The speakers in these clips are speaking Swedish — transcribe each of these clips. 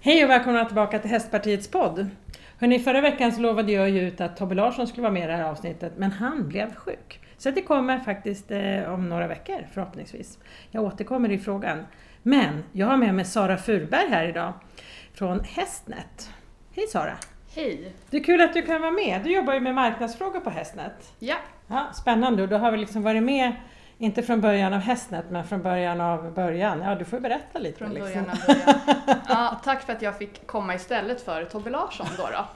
Hej och välkomna tillbaka till Hästpartiets podd. Hörrni, förra veckan så lovade jag ju ut att Tobbe Larsson skulle vara med i det här avsnittet, men han blev sjuk. Så det kommer faktiskt eh, om några veckor förhoppningsvis. Jag återkommer i frågan. Men jag har med mig Sara Furberg här idag från Hästnet. Hej Sara! Hej! Det är kul att du kan vara med. Du jobbar ju med marknadsfrågor på Hästnet. Ja. Ja, spännande och du har väl liksom varit med, inte från början av Hästnet, men från början av början. Ja, du får berätta lite. Från liksom. början av början. Ja, tack för att jag fick komma istället för Tobbe Larsson då. då.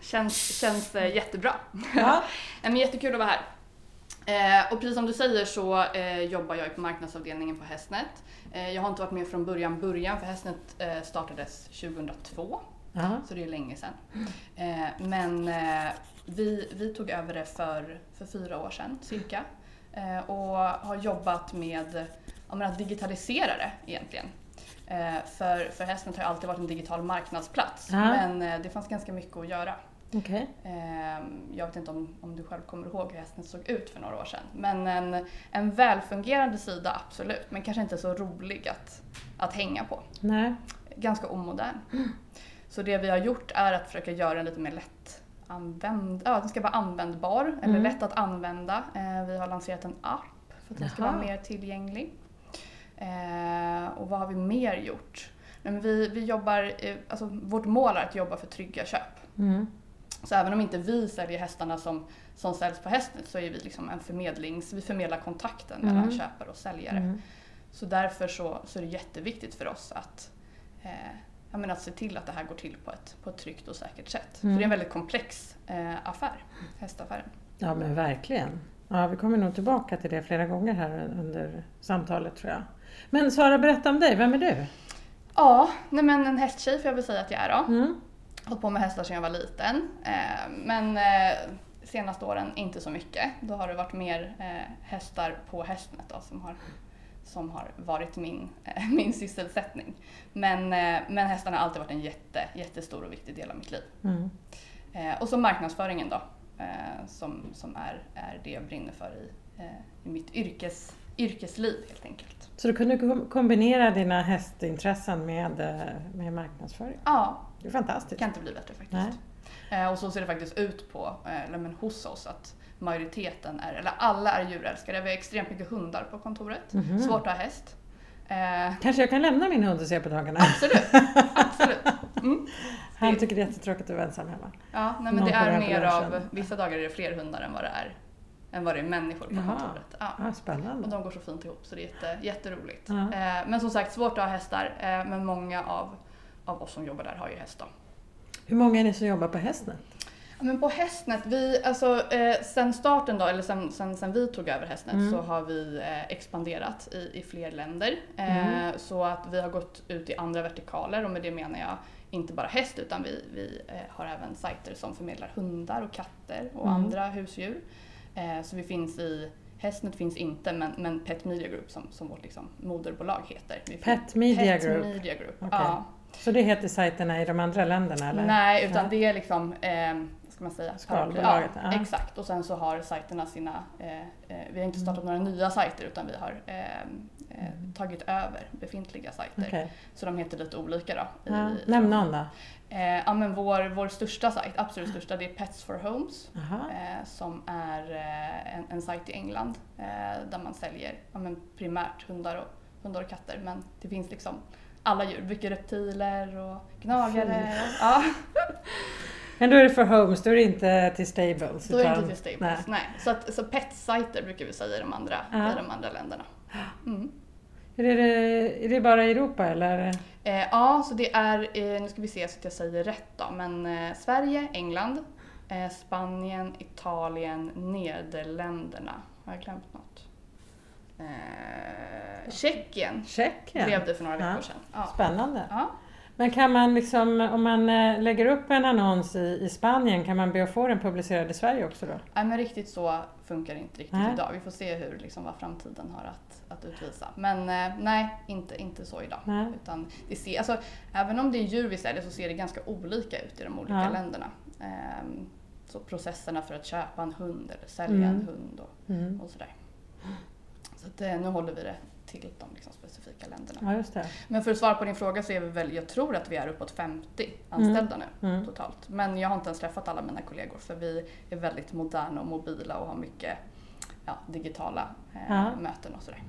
Känns, känns eh, jättebra. Ja. Men jättekul att vara här. Eh, och precis som du säger så eh, jobbar jag på marknadsavdelningen på Hästnet. Eh, jag har inte varit med från början början för Hästnet startades 2002. Ja. Så det är länge sedan. Men vi, vi tog över det för, för fyra år sedan cirka. Eh, och har jobbat med att digitalisera det egentligen. Eh, för, för Hästnet har alltid varit en digital marknadsplats. Ja. Men eh, det fanns ganska mycket att göra. Eh, jag vet inte om, om du själv kommer ihåg hur Hästnet såg ut för några år sedan. Men en, en välfungerande sida absolut, men kanske inte så rolig att, att hänga på Nej. ganska omodern. Så det vi har gjort är att försöka göra den lite mer lätt använd, ja, den ska vara användbar eller Mm. lätt att använda. Eh, vi har lanserat en app för att den ska Jaha. vara mer tillgänglig. Eh, och vad har vi mer gjort? Men vi, vi jobbar, eh, alltså vårt mål är att jobba för trygga köp. Mm. Så även om inte vi säljer hästarna som, som säljs på Hästnet så är vi liksom en förmedlings, vi förmedlar kontakten Mm. mellan köpare och säljare. Mm. Så därför så, så är det jätteviktigt för oss att, eh, jag menar, att se till att det här går till på ett, på ett tryggt och säkert sätt. Mm. För det är en väldigt komplex eh, affär, hästaffären. Ja men verkligen. Ja, vi kommer nog tillbaka till det flera gånger här under samtalet tror jag. Men Sara, berätta om dig. Vem är du? Ja, nej men en hästtjej får jag väl säga att jag är då. Mm. Hållit på med hästar sedan jag var liten. Eh, men eh, senaste åren inte så mycket. Då har det varit mer eh, hästar på Hästnet då, som har, som har varit min, eh, min sysselsättning. Men, eh, men hästarna har alltid varit en jätte, jättestor och viktig del av mitt liv. Mm. Eh, och så marknadsföringen då, som, som är, är det jag brinner för i, i mitt yrkes, yrkesliv helt enkelt. Så du kunde kom- kombinera dina hästintressen med, med marknadsföring. Ja, Det är det fantastiskt. kan inte bli bättre faktiskt. Eh, och så ser det faktiskt ut på, eller men hos oss att majoriteten är, eller alla är djurälskare. Vi har extremt mycket hundar på kontoret. Mhm. Svårt att ha häst. Eh, Kanske jag kan lämna min hund och se på dagarna. absolut, absolut. Mm. Han tycker det är jättetråkigt att vara ensam hemma. Ja, nej, men Någon det är mer av, vissa dagar är det fler hundar än vad det är, än vad det är människor på Jaha. kontoret. Ja. Ah, Och spännande. de går så fint ihop så det är jätte, jätteroligt. Eh, men som sagt, svårt att ha hästar. Eh, men många av, av oss som jobbar där har ju häst då. Hur många är ni som jobbar på Hästnet? Ja, men på Hästnet, vi, alltså, eh, sen starten då, eller sen, sen, sen vi tog över Hästnet Mm. så har vi eh, expanderat i, i fler länder. Eh, Mm. Så att vi har gått ut i andra vertikaler och med det menar jag inte bara häst utan vi, vi eh, har även sajter som förmedlar hundar och katter och Mm. andra husdjur. Eh, så vi finns i Hästnet finns inte men, men Pet Media Group som, som vårt liksom, moderbolag heter. Vi Pet Media Pet Group? Media Group. Okej. Ja. Så det heter sajterna i de andra länderna eller? Nej, utan Nej. det är liksom, eh, ska man säga? Skalbolaget, Ja, ja. Exakt, och sen så har sajterna sina, eh, eh, vi har inte startat några nya sajter utan vi har eh, eh, tagit över befintliga sajter. Okej. Så de heter lite olika då. Ja. I- Nämn någon då. Eh, ja, men vår, vår största sajt, absolut största, det är Pets for Homes. Eh, som är eh, en, en sajt i England eh, där man säljer ja, men primärt hundar och, hundar och katter. Men det finns liksom alla djur, mycket reptiler och gnagare. Ja. Men då är det för homes, då är det inte till stables? Då är det inte till stables. Nej. Så, att, så pet-sajter brukar vi säga i de andra, Ja. i de andra länderna. Mm. Är det, är det bara i Europa eller? Eh, ja, så det är, eh, nu ska vi se så att jag säger rätt då, men eh, Sverige, England, eh, Spanien, Italien, Nederländerna. Har jag glömt något? Eh, Tjeckien Tjeckien? blev det för några Ja. veckor sedan. Ja. Spännande. Ja. Men kan man liksom, om man eh, lägger upp en annons i, i Spanien, kan man be att få den publicerad i Sverige också då? Nej, men riktigt så funkar det inte riktigt Nej. idag. Vi får se hur, liksom, vad framtiden har att, att utvisa. Men eh, nej, inte, inte så idag. Nej. Utan det ser, alltså, även om det är djur vi säljer så ser det ganska olika ut i de olika Ja. länderna. Ehm, så processerna för att köpa en hund eller sälja Mm. en hund och, Mm. och sådär. Så att, eh, nu håller vi det till de liksom specifika länderna. Ja. Men för att svara på din fråga så är vi väl, jag tror att vi är uppåt 50 anställda nu Mm. totalt. Men jag har inte ens träffat alla mina kollegor för vi är väldigt moderna och mobila och har mycket ja, digitala eh, Ja. möten och sådär.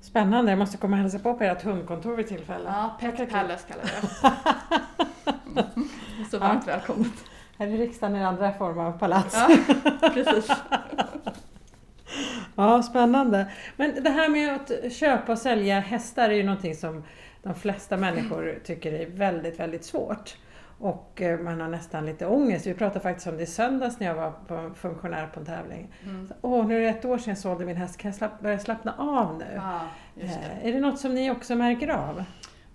Spännande, jag måste komma och hälsa på på ert hundkontor vid tillfälle. Ja, Pet. Palace kallar vi det. Så varmt välkommet. Här i riksdagen är det andra former av palats. Ja, precis. Ja, spännande. Men det här med att köpa och sälja hästar är ju någonting som de flesta människor tycker är väldigt, väldigt svårt. Och eh, man har nästan lite ångest. Vi pratade faktiskt om det i söndags när jag var på funktionär på en tävling. Mm. Så, Åh, nu är det ett år sedan jag sålde min häst, kan jag slapp, börja slappna av nu? Ja, just det. Eh, Är det något som ni också märker av?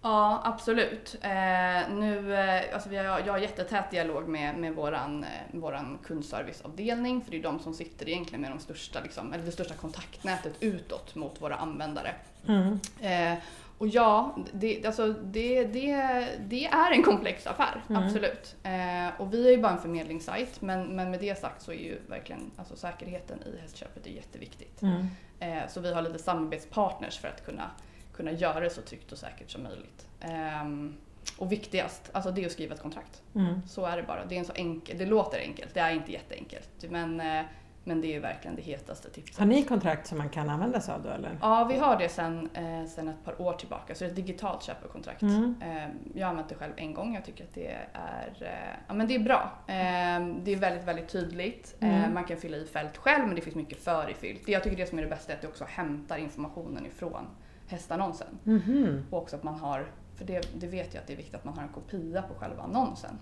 Ja, absolut. Eh, nu, eh, alltså vi har, jag har jättetät dialog med, med våran, eh, våran kundserviceavdelning för det är de som sitter egentligen med de största, liksom, eller det största kontaktnätet utåt mot våra användare. Mm. Eh, och ja, det, alltså det, det, det är en komplex affär, Mm. absolut. Och vi är ju bara en förmedlingssajt men, men med det sagt så är ju verkligen alltså säkerheten i hästköpet är jätteviktigt. Mm. Så vi har lite samarbetspartners för att kunna, kunna göra det så tryggt och säkert som möjligt. Ehm, och viktigast, alltså det är att skriva ett kontrakt. Mm. Så är det bara. Det är en så enkel, det låter enkelt, det är inte jätteenkelt. Men, eh, men det är verkligen det hetaste tipset. Har ni kontrakt som man kan använda sig av då eller? Ja, vi har det sedan eh, sen ett par år tillbaka, så det är ett digitalt köpekontrakt. Mm. Eh, jag har använt det själv en gång, jag tycker att det är, eh, ja, men det är bra. Eh, det är väldigt, väldigt tydligt. Mm. man kan fylla i fält själv, men det finns mycket för i fyllt. Det jag tycker det som är det bästa är att det också hämtar informationen ifrån hästannonsen. Mhm. Och också att man har, för det, det vet jag att det är viktigt att man har en kopia på själva annonsen.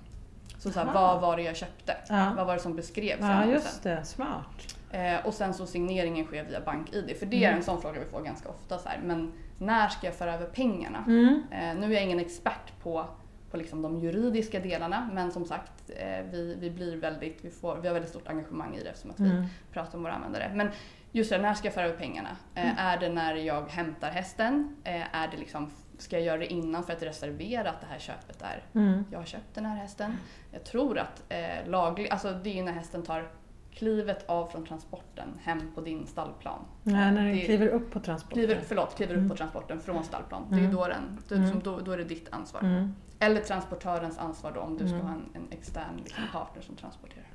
Så, så här, vad var det jag köpte? Ja. Vad var det som beskrevs i ja, just det. Smart. Eh, och sen så signeringen sker via BankID. För det är Mm. en sån fråga vi får ganska ofta. Så här, men när ska jag föra över pengarna? Mm. Eh, nu är jag ingen expert på, på liksom de juridiska delarna men som sagt eh, vi, vi, blir väldigt, vi, får, vi har väldigt stort engagemang i det eftersom att vi Mm. pratar om våra användare. Men just det, när ska jag föra över pengarna? Eh, Mm. Är det när jag hämtar hästen? Eh, är det liksom, ska jag göra det innan för att reservera att det här köpet är Mm. jag har köpt den här hästen. Jag tror att eh, laglig, alltså det är ju när hästen tar klivet av från transporten hem på din stallplan. Ja, när den Det- kliver upp på transporten. Kliver, förlåt, kliver upp Mm. på transporten från stallplan. Det är Mm. då, den, då, Mm. liksom, då, då är det ditt ansvar. Mm. Eller transportörens ansvar då om du ska Mm. ha en, en extern liksom, partner som transporterar.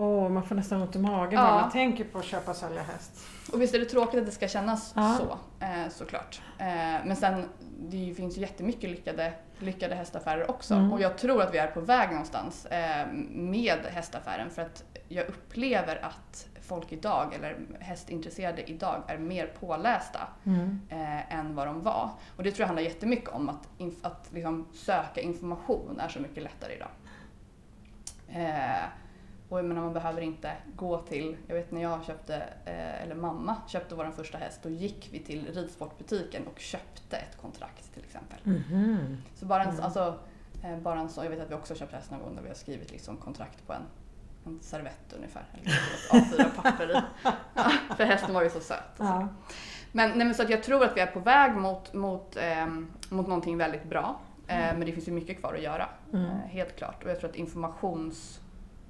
Åh, man får nästan ont i magen Ja. bara man tänker på att köpa och sälja häst. Och visst är det tråkigt att det ska kännas Ja. så, eh, såklart. Eh, men sen, det finns ju jättemycket lyckade, lyckade hästaffärer också. Mm. Och jag tror att vi är på väg någonstans eh, med hästaffären för att jag upplever att folk idag, eller hästintresserade idag, är mer pålästa Mm. eh, än vad de var. Och det tror jag handlar jättemycket om att, att liksom söka information är så mycket lättare idag. Eh, och jag menar, man behöver inte gå till, jag vet när jag köpte, eh, eller mamma köpte vår första häst, då gick vi till ridsportbutiken och köpte ett kontrakt till exempel. Mhm. Så bara en, Mm. alltså, eh, bara en så, jag vet att vi också köpt häst någon gång där vi har skrivit liksom kontrakt på en, en servett ungefär. Eller ett A4-papper i. Ja, för hästen var ju så söt. Alltså. Ja. Men, nej, men så att jag tror att vi är på väg mot, mot, ehm, mot någonting väldigt bra. Eh, men det finns ju mycket kvar att göra, Mm. eh, helt klart. Och jag tror att informations...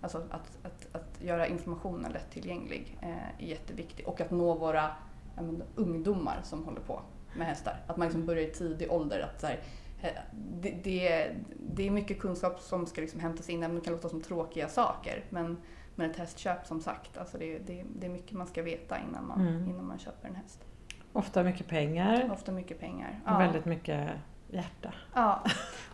Alltså att, att, att göra informationen lättillgänglig eh, är jätteviktigt. Och att nå våra ja, men, ungdomar som håller på med hästar. Att man liksom börjar i tidig ålder. Att, så här, eh, det, det, det är mycket kunskap som ska liksom hämtas in, även om det kan låta som tråkiga saker. Men, men ett hästköp som sagt, alltså det, det, det är mycket man ska veta innan man, Mm. innan man köper en häst. Ofta mycket pengar Ofta mycket pengar. och väldigt mycket hjärta. Ja,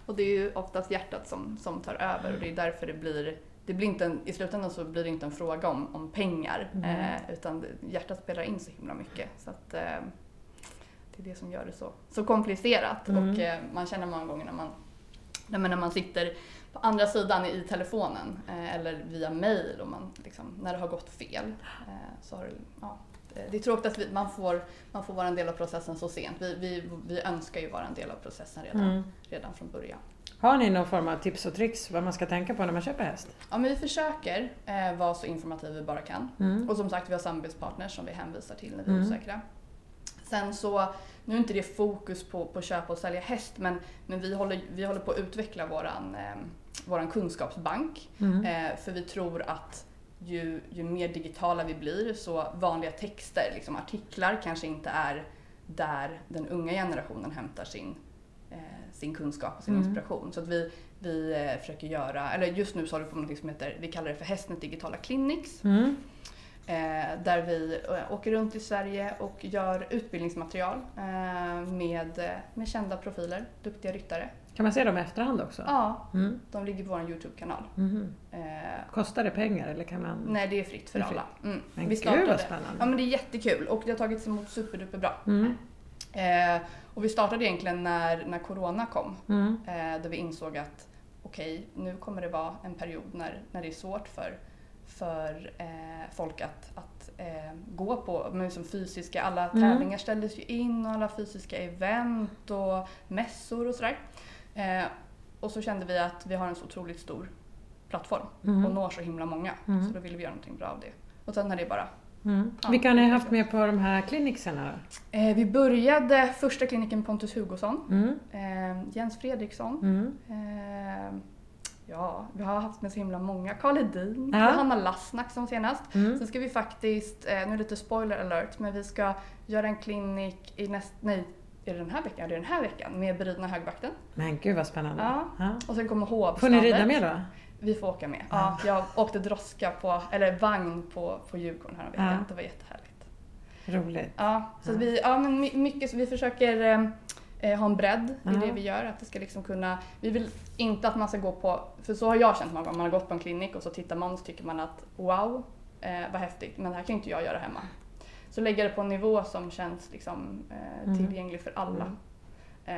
och det är ju oftast hjärtat som, som tar över och det är därför det blir det blir inte en, I slutändan så blir det inte en fråga om, om pengar Mm. eh, utan hjärtat spelar in så himla mycket. Så att, eh, det är det som gör det så, så komplicerat Mm. och eh, man känner många gånger när man, när man, sitter på andra sidan i telefonen eh, eller via mail och man, liksom, när det har gått fel eh, så har det, ja, det- det är tråkigt att vi, man, får, man får vara en del av processen så sent. Vi, vi, vi önskar ju vara en del av processen redan, Mm. redan från början. Har ni någon form av tips och tricks vad man ska tänka på när man köper häst? Ja, men vi försöker eh, vara så informativa vi bara kan. Mm. Och som sagt, vi har samarbetspartners som vi hänvisar till när vi är Mm. osäkra. Sen så, nu är inte det fokus på, på köpa och sälja häst, men, men vi, håller, vi håller på att utveckla våran, eh, våran kunskapsbank. Mm. Eh, för vi tror att ju, ju mer digitala vi blir så vanliga texter, liksom artiklar, kanske inte är där den unga generationen hämtar sin, sin kunskap och sin Mm. inspiration. Så att vi, vi eh, försöker göra, eller just nu så håller vi på med något som heter, vi kallar det för Hästnet digitala clinics. Mm. Eh, där vi eh, åker runt i Sverige och gör utbildningsmaterial eh, med, eh, med kända profiler, duktiga ryttare. Kan man se dem i efterhand också? Ja, Mm. de ligger på vår Youtube-kanal. Mhm. Eh, Kostar det pengar eller kan man? nej, det är fritt för är fritt. alla. Mm. Men vi gud vad spännande. Ja men det är jättekul och det har tagits emot superduper bra. Mm. Eh, och vi startade egentligen när, när Corona kom. Mm. Eh, där vi insåg att okej, nu kommer det vara en period när, när det är svårt för, för eh, folk att, att eh, gå på men liksom fysiska, alla Mm. tävlingar ställdes ju in och alla fysiska event och mässor och sådär. Eh, och så kände vi att vi har en så otroligt stor plattform Mm. och når så himla många. Mm. Så då ville vi göra någonting bra av det. Och sen är det bara Mm. Ja, Vilka har ni haft med på de här klinikserna? eh, Vi började första kliniken Pontus Hugosson, Mm. eh, Jens Fredriksson, Mm. Eh, ja, vi har haft med så himla många. Karl Hedin, Ja. Johanna Lassnack som senast. Mm. Sen ska vi faktiskt, eh, nu är det lite spoiler alert, men vi ska göra en klinik i näst, nej, är det den här veckan? Ja, det är den här veckan med beridna högvakten. Men gud vad spännande. Ja. Och sen kommer hovstadet. Får ni rida med då? Vi får åka med. Ja, jag åkte droska på, eller vagn på, på Djurgården här veckan. Ja. Det var jättehärligt. Roligt. Ja, så Ja. vi, ja men my- mycket, så vi försöker eh, eh, ha en bredd i det vi gör. Att det ska liksom kunna, vi vill inte att man ska gå på, för så har jag känt många gånger, man har gått på en klinik och så tittar man och så tycker man att wow, eh, vad häftigt, men det här kan inte jag göra hemma. Så lägga det på en nivå som känns liksom, eh, Mm. tillgänglig för alla. Mm.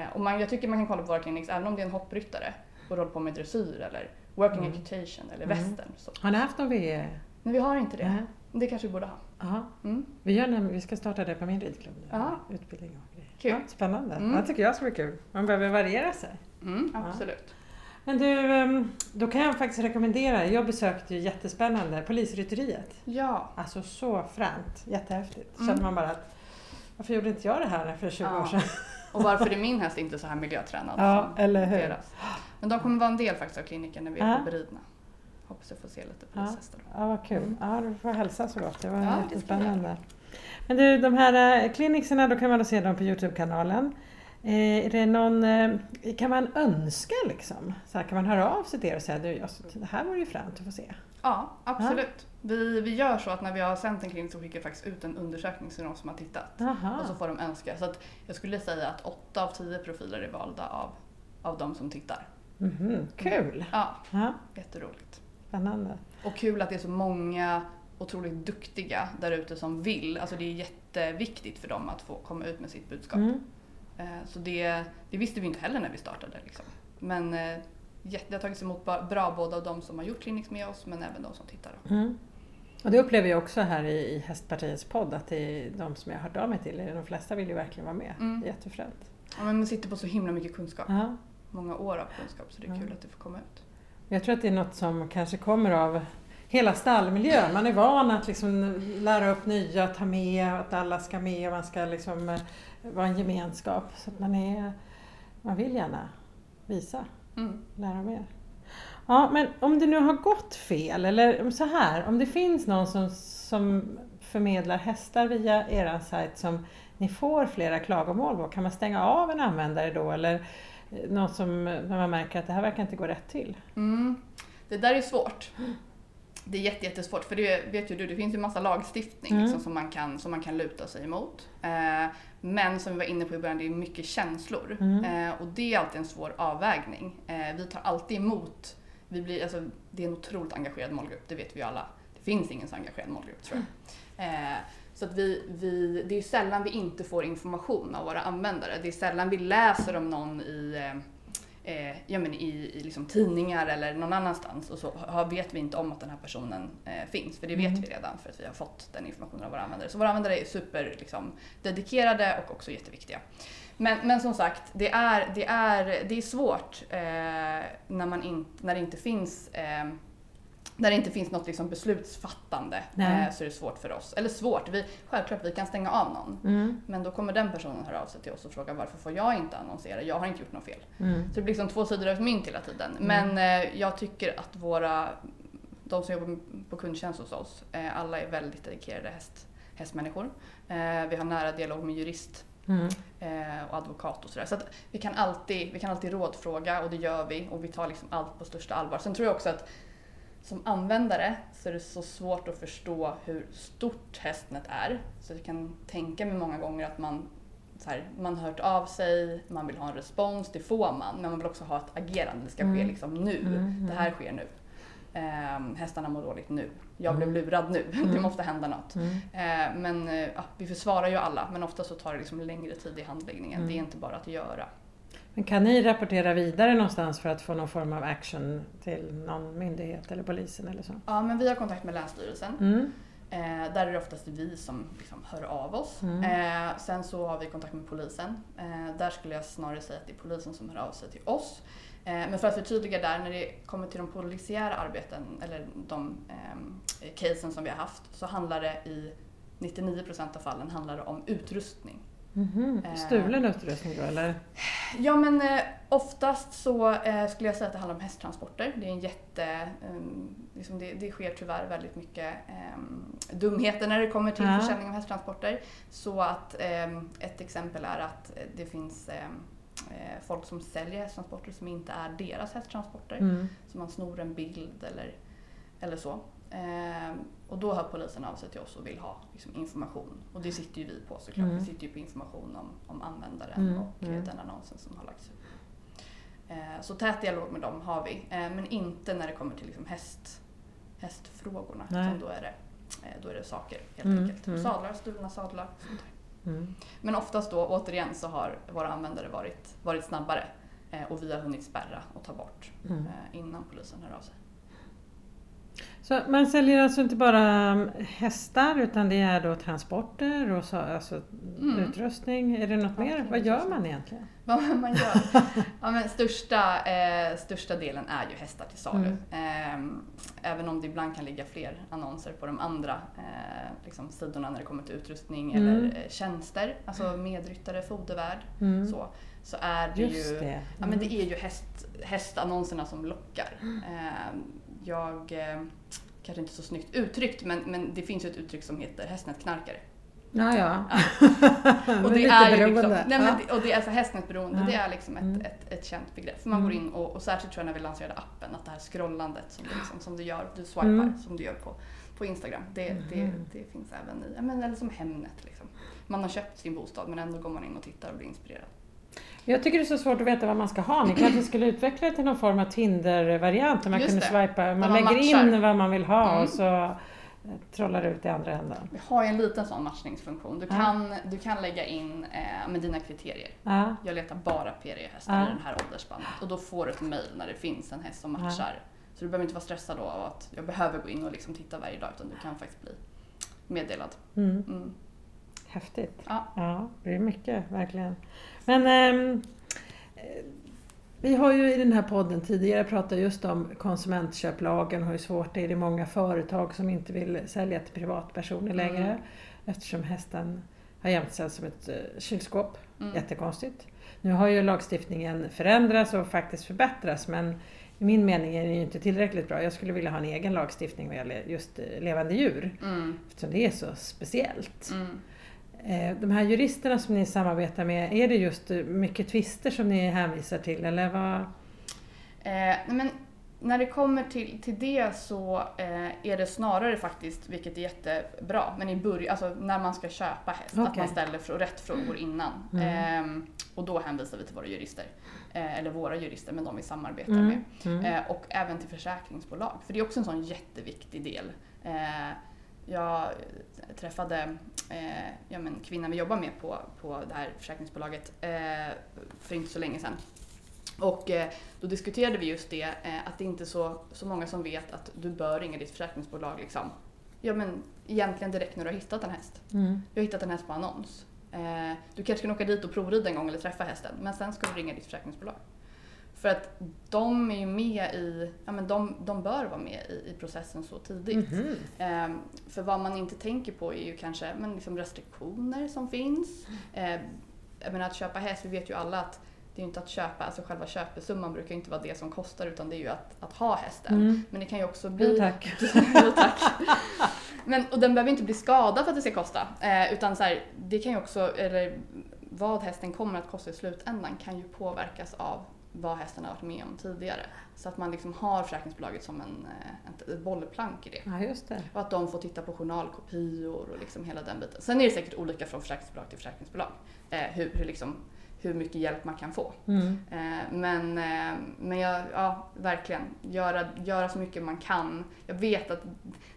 Eh, och man, jag tycker man kan kolla på våra clinics även om det är en hoppryttare och håller på med dressyr eller working Mm. equitation eller Mm. western. Så. Har ni haft någon VE? Men vi har inte det. Nej. Det kanske vi borde ha. Ja. Mm. Vi, gör vi ska starta det på min ridklubb nu. Ja. Utbildning och grejer. Ja, spännande. Mm. Ja, det tycker jag ska bli kul. Man behöver variera sig. Mm, Ja. absolut. Men du, ehm, då kan jag faktiskt rekommendera. Jag besökte ju jättespännande Polisrytteriet. Ja. Alltså så fränt. Jättehäftigt. Mm. Känner man bara att varför gjorde inte jag det här för 20 Ja. år sedan? Och varför är min häst inte så här miljötränad Ja, som eller hur? deras? Men de kommer vara en del faktiskt av kliniken när vi är på beridna. Hoppas jag får se lite polishästar då. Ja, vad kul. Ja, du får hälsa så gott. Det var Ja, jättespännande. Men du, de här eh, klinikserna, då kan man då se dem på Youtube-kanalen. Eh, är det någon, eh, kan man önska liksom? Så här, kan man höra av sig till er och säga du, jag, det här vore ju fränt att få se. Ja, absolut. Vi, vi gör så att när vi har sänt en klinik så skickar vi faktiskt ut en undersökning till de som har tittat. Aha. Och så får de önska. Så att jag skulle säga att åtta av tio profiler är valda av, av de som tittar. Mhm, Kul! Ja, Ja, jätteroligt. spännande. Och kul att det är så många otroligt duktiga där ute som vill. Alltså det är jätteviktigt för dem att få komma ut med sitt budskap. Mm. Eh, Så det, det visste vi inte heller när vi startade. Liksom. Men eh, det har tagits emot bra både av de som har gjort clinics med oss men även de som tittar. Mm. Och det upplever jag också här i, Hästpartiets podd att det är de som jag har hört av mig till, de flesta vill ju verkligen vara med. Mm. Jättefränt. Ja, men man sitter på så himla mycket kunskap. Ja. Många år av kunskap så det är Ja. kul att det får komma ut. Jag tror att det är något som kanske kommer av hela stallmiljön. Man är van att liksom lära upp nya, ta med, att alla ska med och man ska liksom eh, vara en gemenskap. Så man, är, man vill gärna visa, Mm. lära mer. Ja, men om det nu har gått fel, eller så här, om det finns någon som, som förmedlar hästar via er sajt som ni får flera klagomål på, kan man stänga av en användare då? Eller eh, något som, när man märker att det här verkar inte gå rätt till? Mm. Det där är svårt. Det är jätte, jättesvårt för det vet ju du, det finns ju massa lagstiftning Mm. liksom, som, man kan, som man kan luta sig emot. Eh, men som vi var inne på i början, det är mycket känslor. Mm. Eh, och det är alltid en svår avvägning. Eh, vi tar alltid emot, vi blir, alltså, det är en otroligt engagerad målgrupp, det vet vi alla. Det finns ingen så engagerad målgrupp tror jag. Eh, så att vi, vi, det är sällan vi inte får information av våra användare. Det är sällan vi läser om någon i eh, ja, men i, i liksom tidningar eller någon annanstans och så har, vet vi inte om att den här personen eh, finns. För det vet Mm. vi redan för att vi har fått den informationen av våra användare. Så våra användare är super liksom, dedikerade och också jätteviktiga. Men, men som sagt, det är, det är, det är svårt eh, när, man in, när det inte finns eh, när det inte finns något liksom beslutsfattande Nej. eh, så är det svårt för oss. Eller svårt, vi, självklart vi kan stänga av någon. Mm. Men då kommer den personen höra av sig till oss och fråga varför får jag inte annonsera? Jag har inte gjort något fel. Mm. Så det blir liksom två sidor av mynt hela tiden. Men eh, jag tycker att våra, de som jobbar på kundtjänst hos oss, eh, alla är väldigt dedikerade häst, hästmänniskor. Eh, vi har nära dialog med jurist Mm. eh, och advokat och sådär. Så att vi kan, alltid, vi kan alltid rådfråga och det gör vi och vi tar liksom allt på största allvar. Sen tror jag också att som användare så är det så svårt att förstå hur stort Hästnet är. Så jag kan tänka mig många gånger att man, så här, man har hört av sig, man vill ha en respons, det får man, men man vill också ha ett agerande. Det ska ske Mm. liksom nu. Mm, Det här sker nu. Eh, hästarna mår dåligt nu. Jag Mm. blev lurad nu. det Mm. måste hända något. Mm. Eh, men ja, vi försvarar ju alla, men ofta så tar det liksom längre tid i handläggningen. Mm. Det är inte bara att göra. Men kan ni rapportera vidare någonstans för att få någon form av action till någon myndighet eller polisen eller så? Ja, men vi har kontakt med Länsstyrelsen. Mm. Eh, där är det oftast vi som liksom hör av oss. Mm. Eh, sen så har vi kontakt med polisen. Eh, där skulle jag snarare säga att det är polisen som hör av sig till oss. Eh, men för att förtydliga där, när det kommer till de polisiära arbeten, eller de eh, casen som vi har haft, så handlar det i 99% av fallen handlar det om utrustning. Mhm. Eh. Stulen utrustning då eller? Ja men eh, oftast så eh, skulle jag säga att det handlar om hästtransporter. Det är en jätte, eh, liksom det, det sker tyvärr väldigt mycket eh, dumheter när det kommer till Ja. försäljning av hästtransporter. Så att eh, ett exempel är att det finns folk som säljer hästtransporter som inte är deras hästtransporter. Mm. Så man snor en bild eller, eller så. Eh, och då hör polisen av sig till oss och vill ha liksom, information. Och det sitter ju vi på såklart. Mm. Vi sitter ju på information om, om användaren Mm, och mm. den annonsen som har lagts ut. Eh, så tät dialog med dem har vi. Eh, men inte när det kommer till liksom, häst, hästfrågorna. Utan då är det, eh, då är det saker helt Mm, enkelt. mm. Sadlar, stulna sadlar. Sånt där. Mm. Men oftast då, återigen, så har våra användare varit, varit snabbare. Eh, och vi har hunnit spärra och ta bort Mm. eh, innan polisen hör av sig. Så man säljer alltså inte bara um, hästar utan det är då transporter och så, alltså Mm. utrustning. Är det något Ja, mer? Vad gör man egentligen? Vad man gör? Ja, men största, eh, största delen är ju hästar till salu. Mm. Eh, även om det ibland kan ligga fler annonser på de andra eh, liksom sidorna när det kommer till utrustning Mm. eller eh, tjänster. Alltså medryttare, fodervärd. Mm. Så, så är det Just ju det. Ja, men det är ju häst, hästannonserna som lockar. Mm. Eh, jag, eh, kanske inte så snyggt uttryckt, men, men det finns ju ett uttryck som heter hästnätknarkare. Ja, ja. Och det är är ju liksom, nej, men Ja. det, och det är alltså hästnätberoende, Ja. det är liksom ett, Mm. ett, ett känt begrepp. För man Mm. går in och, och särskilt tror jag när vi lanserade appen, att det här scrollandet som du, liksom, som du gör, du swipar Mm. som du gör på, på Instagram. Det, det, Mhm. det finns även i, men, eller som Hemnet liksom. Man har köpt sin bostad men ändå går man in och tittar och blir inspirerad. Jag tycker det är så svårt att veta vad man ska ha. Ni kanske skulle utveckla det till någon form av Tinder-variant där man Just kunde swipa, man man lägger matchar. in vad man vill ha Mm. och så eh, trollar det ut i andra änden. Vi har ju en liten sån matchningsfunktion. Du Ja. kan, du kan lägga in eh, med dina kriterier. Ja. Jag letar bara PRE-hästar Ja. i den här åldersspannet. Och då får du ett mail när det finns en häst som matchar. Så du behöver inte vara stressad då av att jag behöver gå in och liksom titta varje dag utan du kan faktiskt bli meddelad. Mm. Mm. Häftigt. Ja. Ja, det är mycket verkligen. Men ehm, eh, vi har ju i den här podden tidigare pratat just om konsumentköplagen och hur svårt det är. Det är många företag som inte vill sälja till privatpersoner längre Mm. eftersom hästen har sig som ett eh, kylskåp. Mm. Jättekonstigt. Nu har ju lagstiftningen förändrats och faktiskt förbättrats men i min mening är den ju inte tillräckligt bra. Jag skulle vilja ha en egen lagstiftning vad gäller just eh, levande djur Mm. eftersom det är så speciellt. Mm. Eh, De här juristerna som ni samarbetar med, är det just eh, mycket tvister som ni hänvisar till eller vad? Eh, men när det kommer till, till det så eh, är det snarare faktiskt, vilket är jättebra, men i början, alltså när man ska köpa häst, att Okej. man ställer frå- rätt frågor innan. Mm. Ehm, och då hänvisar vi till våra jurister. Eh, eller våra jurister, men de vi samarbetar Mm. med. Mm. Eh, och även till försäkringsbolag, för det är också en sån jätteviktig del. Jag träffade eh, ja, men kvinnan vi jobbar med på, på det här försäkringsbolaget eh, för inte så länge sedan. Och eh, då diskuterade vi just det, eh, att det inte är så, så många som vet att du bör ringa ditt försäkringsbolag liksom. Ja men egentligen direkt när du har hittat en häst. Mm. Du har hittat en häst på annons. Eh, du kanske kan åka dit och provrida en gång eller träffa hästen, men sen ska du ringa ditt försäkringsbolag. För att de är ju med i, ja men de, de bör vara med i, i processen så tidigt. Mhm. Ehm, för vad man inte tänker på är ju kanske men liksom restriktioner som finns. Eh, jag menar att köpa häst, vi vet ju alla att det är ju inte att köpa, alltså själva köpesumman brukar inte vara det som kostar utan det är ju att, att ha hästen. Mm. Men det kan ju också Jo, bli... tack. jo, tack. Men, och den behöver inte bli skadad för att det ska kosta. Eh, utan så här, det kan ju också, eller vad hästen kommer att kosta i slutändan kan ju påverkas av vad hästen har varit med om tidigare. Så att man liksom har försäkringsbolaget som en, eh, ett bollplank i det. Ja, just det. Och att de får titta på journalkopior och liksom hela den biten. Sen är det säkert olika från försäkringsbolag till försäkringsbolag. Eh, hur, hur, liksom, hur mycket hjälp man kan få. Mm. Eh, men eh, men jag, ja, verkligen, göra, göra så mycket man kan. Jag vet att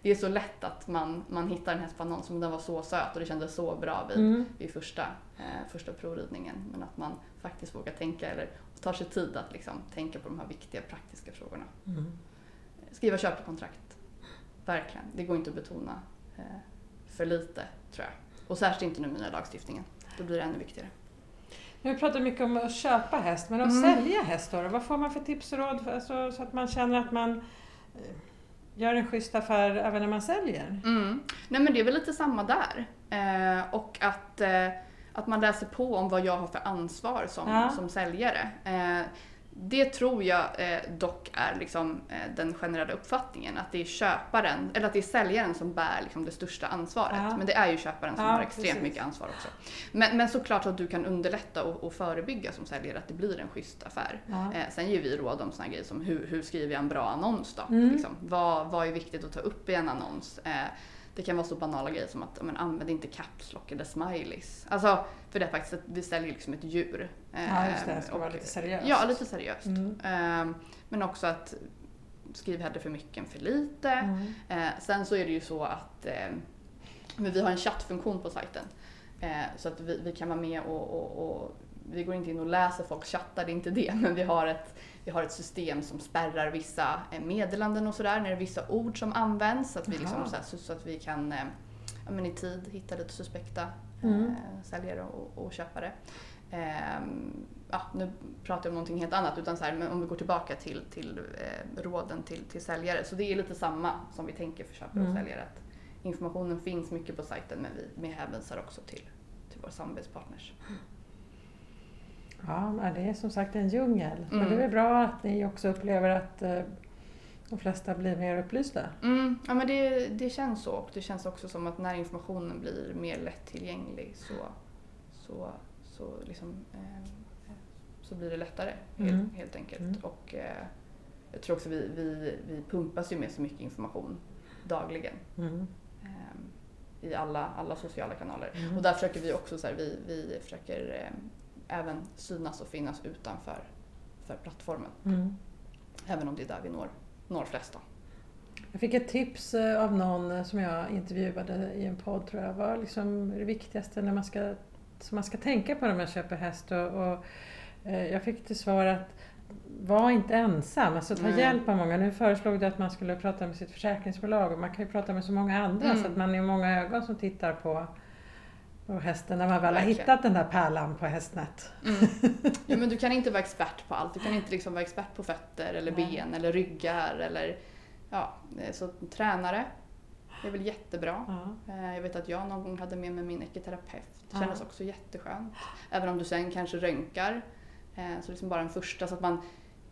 det är så lätt att man, man hittar en häst på annons men den var så söt och det kändes så bra vid, Mm. vid första, eh, första provridningen. Men att man faktiskt vågar tänka eller tar sig tid att liksom tänka på de här viktiga praktiska frågorna. Mm. Skriva köpekontrakt. Verkligen. Det går inte att betona eh, för lite tror jag. Och särskilt inte nu med den här lagstiftningen. Då blir det ännu viktigare. Nu pratar mycket om att köpa häst, men att Mm. sälja häst då? Vad får man för tips och råd för, alltså, så att man känner att man eh, gör en schysst affär även när man säljer? Mm. Nej men det är väl lite samma där. Eh, och att, eh, att man läser på om vad jag har för ansvar som, Ja. som säljare. Eh, det tror jag eh, dock är liksom, eh, den generella uppfattningen att det är köparen, eller att det är säljaren som bär liksom, det största ansvaret. Ja. Men det är ju köparen som Ja, har extremt precis. mycket ansvar också. Men, men såklart att du kan underlätta och, och förebygga som säljare att det blir en schysst affär. Ja. Eh, sen ger vi råd om såna grejer som hur, hur skriver jag en bra annons då? Mm. Liksom, vad, vad är viktigt att ta upp i en annons? Det kan vara så banala grejer som att men, använd inte caps lock eller smileys. Alltså, för det är faktiskt att vi säljer liksom ett djur. Ja, just det. Det ska och- vara lite seriöst. Ja, lite seriöst. Mm. Eh, men också att skriv hellre för mycket än för lite. Mm. Eh, sen så är det ju så att men vi har en chattfunktion på sajten. Så att vi, vi kan vara med och, och, och vi går inte in och läser folks chattar, det är inte det. Men vi har ett, vi har ett system som spärrar vissa eh, meddelanden och sådär när det är vissa ord som används. Så att vi, liksom, så, här, så, så att vi kan eh, ja, men i tid hitta lite suspekta Mm. eh, säljare och, och köpare. Ehm, ja, nu pratar jag om någonting helt annat utan så här, men om vi går tillbaka till, till eh, råden till, till säljare. Så det är lite samma som vi tänker för köpare Mm. och säljare. Att informationen finns mycket på sajten men vi, vi hänvisar också till, till våra samarbetspartners. Ja, men det är som sagt en djungel. Men Mm. det är bra att ni också upplever att eh, de flesta blir mer upplysta. Mm, ja, men det, det känns så och det känns också som att när informationen blir mer lättillgänglig så, så, så, liksom, eh, så blir det lättare helt, Mm. helt enkelt. Mm. Och, eh, jag tror också vi, vi, vi pumpas ju med så mycket information dagligen eh, i alla, alla sociala kanaler. Mm. Och där försöker vi också så här, vi, vi försöker eh, även synas och finnas utanför för plattformen. Mm. Även om det är där vi når, når flest. Jag fick ett tips eh, av någon eh, som jag intervjuade i en podd tror jag. Vad liksom är det viktigaste när man ska, som man ska tänka på när man köper häst? Och, och, eh, jag fick till svar att var inte ensam, alltså ta Nej. hjälp av många. Nu föreslog du att man skulle prata med sitt försäkringsbolag och man kan ju prata med så många andra Mm. så att man är många ögon som tittar på, på hästen när man väl har hittat den där pärlan på Hästnet. Mm. Ja, men du kan inte vara expert på allt. Du kan inte liksom vara expert på fötter eller Nej. ben eller ryggar eller ja, eh, så tränare är väl jättebra. Ja. Eh, Jag vet att jag någon gång hade med mig min ekiterapeut. Det Ja. kändes också jätteskönt. Även om du sen kanske röntgar. eh, Så liksom bara en första så att man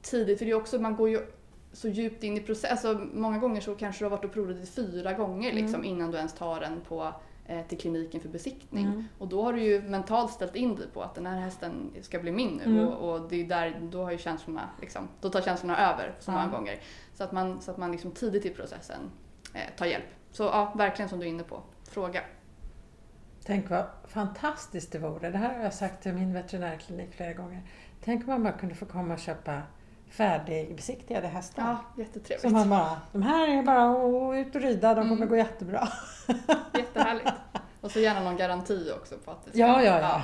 tidigt, för det är också, man går ju så djupt in i processen. Alltså, många gånger så kanske du har varit och provat fyra gånger liksom, Mm. innan du ens tar den på, till kliniken för besiktning. Mm. Och då har du ju mentalt ställt in dig på att den här hästen ska bli min nu. Mm. Och, och det är där, då har ju känslorna, liksom, då tar känslorna över så många Ja. gånger. Så att man, så att man liksom tidigt i processen eh, tar hjälp. Så ja, verkligen som du är inne på. Fråga. Tänk vad fantastiskt det vore. Det här har jag sagt till min veterinärklinik flera gånger. Tänk om man bara kunde få komma och köpa färdigbesiktigade hästar. Ja, jättetrevligt. Som man bara, de här är bara att ut och rida, de kommer Mm. gå jättebra. Jättehärligt. Och så gärna någon garanti också på att det ska... Ja, ja, ja.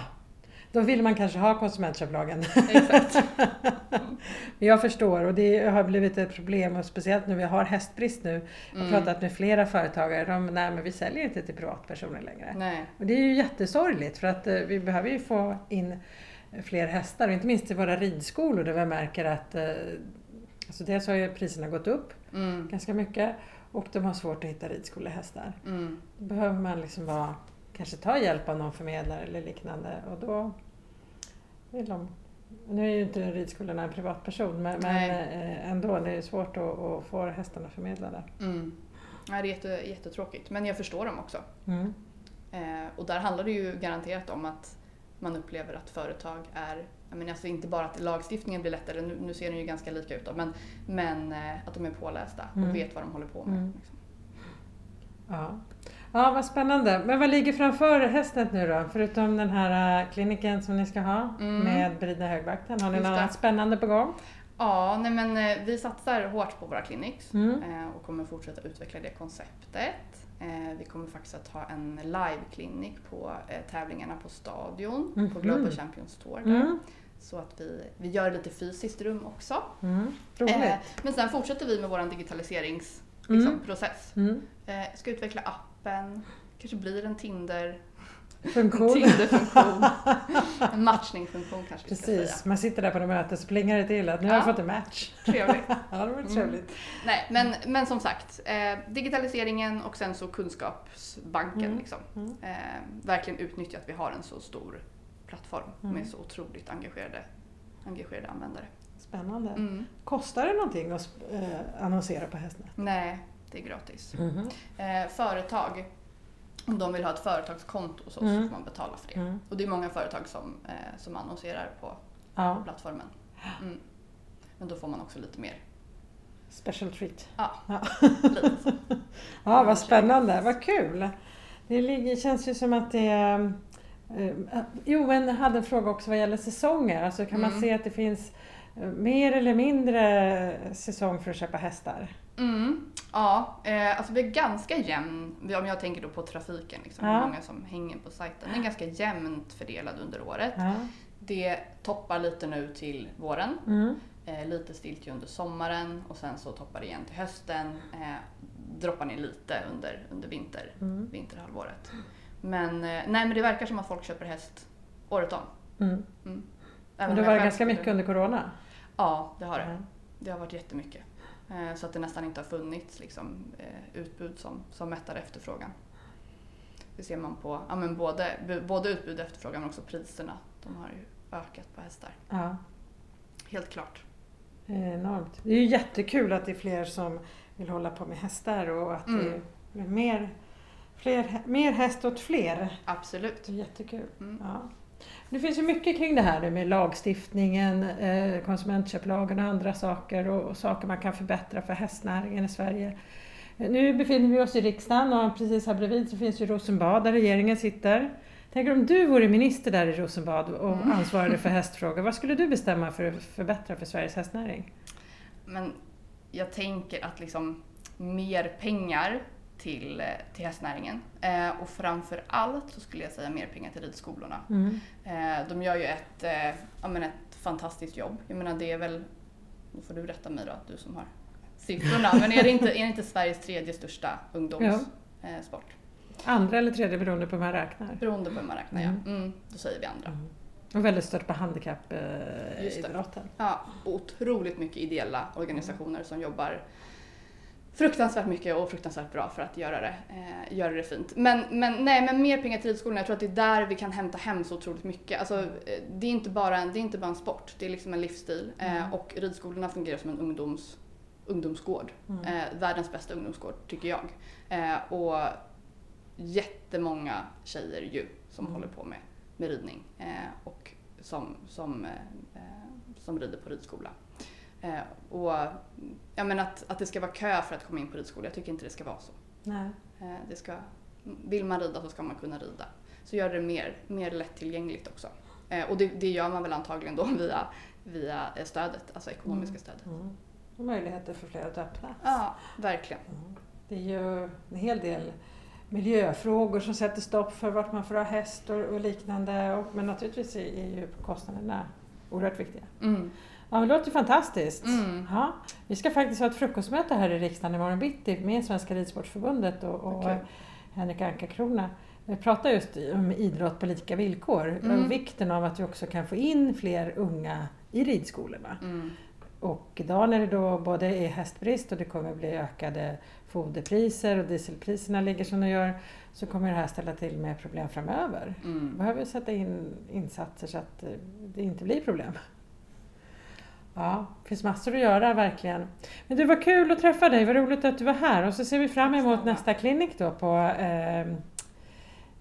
Då vill man kanske ha konsumentköplagen. Exakt. Jag förstår och det har blivit ett problem och speciellt nu vi har hästbrist nu. Jag har Mm. pratat med flera företagare, de, nej men vi säljer inte till privatpersoner längre. Nej. Och det är ju jättesorgligt för att eh, vi behöver ju få in fler hästar och inte minst i våra ridskolor där vi märker att eh, alltså dels har ju priserna gått upp Mm. ganska mycket och de har svårt att hitta ridskolehästar. Mm. Då behöver man liksom vara, kanske ta hjälp av någon förmedlare eller liknande och då vill de nu är ju inte ridskolorna en privatperson men, men eh, ändå, det är svårt att, att få hästarna förmedlade. Mm. Ja, det är jätte, jättetråkigt. Men jag förstår dem också. Mm. Eh, och där handlar det ju garanterat om att man upplever att företag är, jag menar, alltså inte bara att lagstiftningen blir lättare, nu, nu ser den ju ganska lika ut då, men, men eh, att de är pålästa och Mm. vet vad de håller på med. Mm. Liksom. Ja. ja, vad spännande. Men vad ligger framför hästen nu då? Förutom den här äh, kliniken som ni ska ha Mm. med Brida högvakten. Har ni Just något annat spännande på gång? Ja, nej men eh, vi satsar hårt på våra clinics Mm. eh, och kommer fortsätta utveckla det konceptet. Eh, Vi kommer faktiskt att ha en live-klinik på eh, tävlingarna på Stadion, på Mhm. Global Champions Tour. där. Mm. Så att vi, vi gör lite fysiskt rum också. Mm. Eh, Men sen fortsätter vi med vår digitaliseringsprocess. Mm. Liksom. Mm. Eh, Ska utveckla appen, kanske blir en Tinder, Funktion. Tinder-funktion. en matchningsfunktion kanske vi ska säga. Precis, man sitter där på något möte så plingar det till att nu har jag Ja. fått en match. Trevligt. Ja, det var Mm. trevligt. Nej, men, men som sagt, eh, digitaliseringen och sen så kunskapsbanken. Mm. Liksom. Mm. Eh, verkligen utnyttja att vi har en så stor plattform Mm. med så otroligt engagerade, engagerade användare. Spännande. Mm. Kostar det någonting att äh, annonsera på Hästnet? Nej, det är gratis. Eh, företag, om de vill ha ett företagskonto så, Mm. så får man betala för det. Mm. Och det är många företag som, eh, som annonserar på Ja, plattformen. Mm. Men då får man också lite mer. special treat. Ja, Ja. lite så. Ja, vad spännande, vad kul. Det ligger, känns ju som att det är... eh, jo, men jag hade en fråga också vad gäller säsonger. Alltså kan man Mm. se att det finns eh, mer eller mindre säsong för att köpa hästar? Mm, ja, eh, alltså vi är ganska jämn, om jag tänker då på trafiken, liksom, Ja. hur många som hänger på sajten. Den är ganska jämnt fördelad under året. Ja. Det toppar lite nu till våren, Mm. eh, lite stilt ju under sommaren och sen så toppar det igen till hösten. Eh, droppar ner lite under, under vinter, Mm. vinterhalvåret. Men, eh, nej, men det verkar som att folk köper häst året om. Mm. Mm. Men det var ganska mycket under Corona? Ja, det har det. Det har varit jättemycket. Eh, Så att det nästan inte har funnits liksom, eh, utbud som, som mättar efterfrågan. Det ser man på ja, men både, både utbud och efterfrågan men också priserna. De har ju ökat på hästar. Ja. Helt klart. Enormt. Det är ju jättekul att det är fler som vill hålla på med hästar och att Mm. det är mer, fler, mer häst åt fler. Absolut. Det är jättekul. Mm. Ja. Det finns ju mycket kring det här nu med lagstiftningen, eh, konsumentköplagen och andra saker och, saker man kan förbättra för hästnäringen i Sverige. Eh, Nu befinner vi oss i riksdagen och precis här bredvid så finns ju Rosenbad där regeringen sitter. Tänker om du vore minister där i Rosenbad och Mm. ansvarade för hästfrågor, vad skulle du bestämma för att förbättra för Sveriges hästnäring? Men jag tänker att liksom mer pengar till, eh, till hästnäringen. Eh, och framför allt så skulle jag säga mer pengar till ridskolorna. Mm. Eh, de gör ju ett, eh, ja, men ett fantastiskt jobb. Jag menar det är väl, nu får du rätta mig då, du som har siffrorna, men är det inte, är det inte Sveriges tredje största ungdomssport? Eh, sport? Andra eller tredje beroende på hur man räknar. Beroende på hur man räknar Mm. ja. Mm, då säger vi andra. Och väldigt stört på handikappidrotten. Ja, otroligt mycket ideella organisationer som jobbar fruktansvärt mycket och fruktansvärt bra för att göra det, eh, göra det fint. Men, men, nej, men mer pengar till ridskolorna, jag tror att det är där vi kan hämta hem så otroligt mycket. Alltså, eh, det, är inte bara en, det är inte bara en sport, det är liksom en livsstil. Eh, Mm. och ridskolorna fungerar som en ungdoms, ungdomsgård. Mm. Eh, världens bästa ungdomsgård, tycker jag. Eh, och jättemånga tjejer ju som Mm. håller på med, med ridning eh, och som, som, eh, eh, som rider på ridskola. Eh, och ja, men att, att det ska vara kö för att komma in på ridskola, jag tycker inte det ska vara så. Nej. Eh, det ska, vill man rida så ska man kunna rida. Så gör det mer, mer lättillgängligt också. Eh, och det, det gör man väl antagligen då via, via stödet, alltså ekonomiska Mm. stödet. Mm. Och möjligheter för fler att öppna. Ja, verkligen. Mm. Det är ju en hel del miljöfrågor som sätter stopp för vart man får ha häst och, och liknande. Och, men naturligtvis är, är ju kostnaderna oerhört viktiga. Mm. Ja, det låter fantastiskt. Mm. Ja, vi ska faktiskt ha ett frukostmöte här i riksdagen imorgon bitti med Svenska Ridsportförbundet och, och Okej. Henrik Anka-Krona. Vi pratar just om idrott på lika villkor Mm. och vikten av att vi också kan få in fler unga i ridskolorna. Mm. Och idag när det då både är hästbrist och det kommer bli ökade foderpriser och dieselpriserna ligger som de gör så kommer det här ställa till med problem framöver. Mm. behöver sätta in insatser så att eh, det inte blir problem. Ja, det finns massor att göra verkligen. Men det var kul att träffa dig, vad roligt att du var här och så ser vi fram emot nästa klinik då på eh,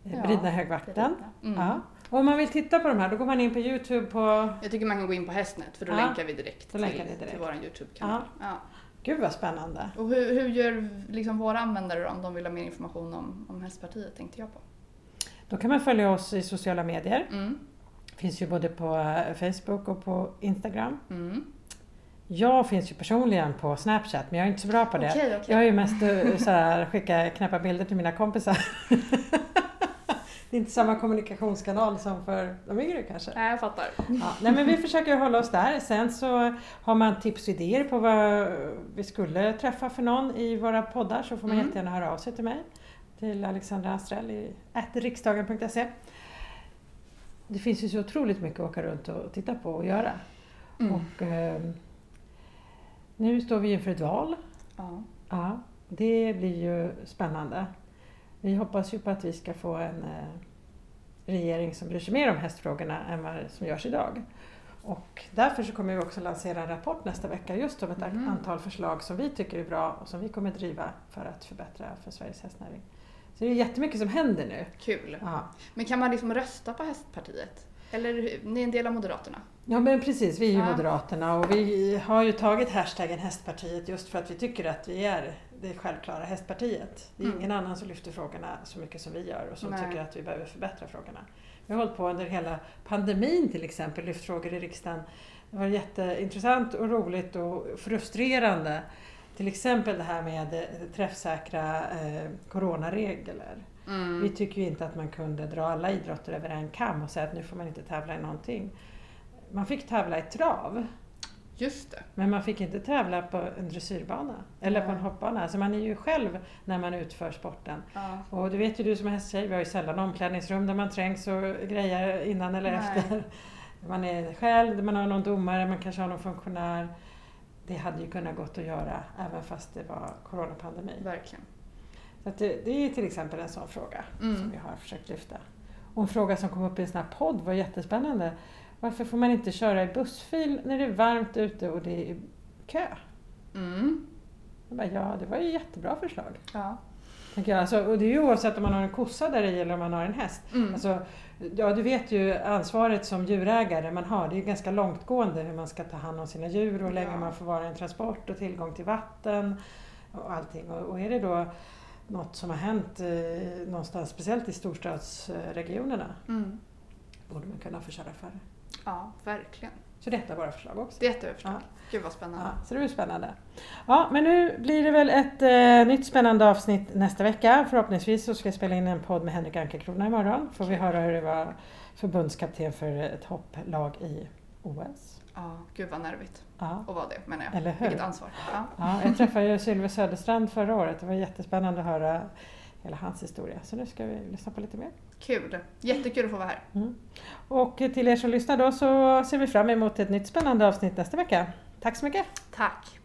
Ja, Bridna högvakten. Mm. Ja. Om man vill titta på de här, då går man in på Youtube på... Jag tycker man kan gå in på Hästnet för då Ja, länkar vi direkt, till, länkar ni direkt. till vår Youtube-kanal. Ja. Gud vad spännande! Och hur, hur gör liksom våra användare om de vill ha mer information om, om Hästpartiet tänkte jag på. Då kan man följa oss i sociala medier. Mm. Finns ju både på eh, Facebook och på Instagram. Mm. Jag finns ju personligen på Snapchat men jag är inte så bra på det. Okej, Jag okej. är ju mest eh, så här, skicka knäppa bilder till mina kompisar. det är inte samma kommunikationskanal som för de yngre kanske. Nej, jag fattar. Ja, nej men vi försöker hålla oss där. Sen så har man tips och idéer på vad vi skulle träffa för någon i våra poddar så får man Mm. jättegärna höra av sig till mig. Till Alexandra Astrell i riksdagen.se. Det finns ju så otroligt mycket att åka runt och titta på och göra. Mm. Och, eh, nu står vi inför ett val. Ja. Ja, det blir ju spännande. Vi hoppas ju på att vi ska få en eh, regering som bryr sig mer om hästfrågorna än vad som görs idag. Och därför så kommer vi också lansera en rapport nästa vecka just om ett Mhm. antal förslag som vi tycker är bra och som vi kommer driva för att förbättra för Sveriges hästnäring. Så det är jättemycket som händer nu. Kul. Ja, Men kan man liksom rösta på Hästpartiet? Eller ni är en del av Moderaterna? ja men precis, vi är ju Ja. Moderaterna och vi har ju tagit hashtaggen Hästpartiet just för att vi tycker att vi är det självklara Hästpartiet. Det är Mm. ingen annan som lyfter frågorna så mycket som vi gör och som Nej. tycker att vi behöver förbättra frågorna. Vi har hållit på under hela pandemin till exempel, lyft frågor i riksdagen. Det var jätteintressant och roligt och frustrerande. Till exempel det här med eh, träffsäkra eh, coronaregler. Mm. Vi tycker ju inte att man kunde dra alla idrotter över en kam och säga att nu får man inte tävla i någonting. Man fick tävla i trav, Just det. men man fick inte tävla på en dressyrbana eller på en Nej. hoppbana. Så man är ju själv när man utför sporten. Ja. Och det vet ju du som hästtjej, vi har ju sällan omklädningsrum där man trängs och grejer innan eller Nej. efter. Man är själv, man har någon domare, man kanske har någon funktionär. Det hade ju kunnat gått att göra även fast det var coronapandemi. Verkligen. Så det, det är till exempel en sån fråga Mm. som vi har försökt lyfta. Och en fråga som kom upp i en sån här podd var jättespännande. Varför får man inte köra i bussfil när det är varmt ute och det är kö? Mm. Jag bara, ja, det var ju jättebra förslag. Ja. Tänker jag. Alltså, och det är ju oavsett om man har en kossa där i eller om man har en häst. Mm. Alltså, ja, du vet ju ansvaret som djurägare man har. Det är ganska långtgående hur man ska ta hand om sina djur och hur länge Ja. man får vara i en transport och tillgång till vatten och allting. Och, och är det då något som har hänt eh, någonstans, speciellt i storstadsregionerna, Mm. borde man kunna få köra före. Ja, verkligen. Så detta är våra förslag också. Det är ett förslag. Ja. Gud vad spännande. Ja, så det blir spännande. Ja, men nu blir det väl ett eh, nytt spännande avsnitt nästa vecka. Förhoppningsvis så ska jag spela in en podd med Henrik Ankarkrona imorgon. Får vi höra hur det var förbundskapten för ett hopplag i OS. Ja, gud vad nervigt. Ja, Och vad det menar jag. eller hur? Vilket ansvar. Ja. Ja, jag träffade ju Sylve Söderstrand förra året. Det var jättespännande att höra hela hans historia. Så nu ska vi lyssna på lite mer. Kul. Jättekul att få vara här. Mm. Och till er som lyssnar då så ser vi fram emot ett nytt spännande avsnitt nästa vecka. Tack så mycket! Tack.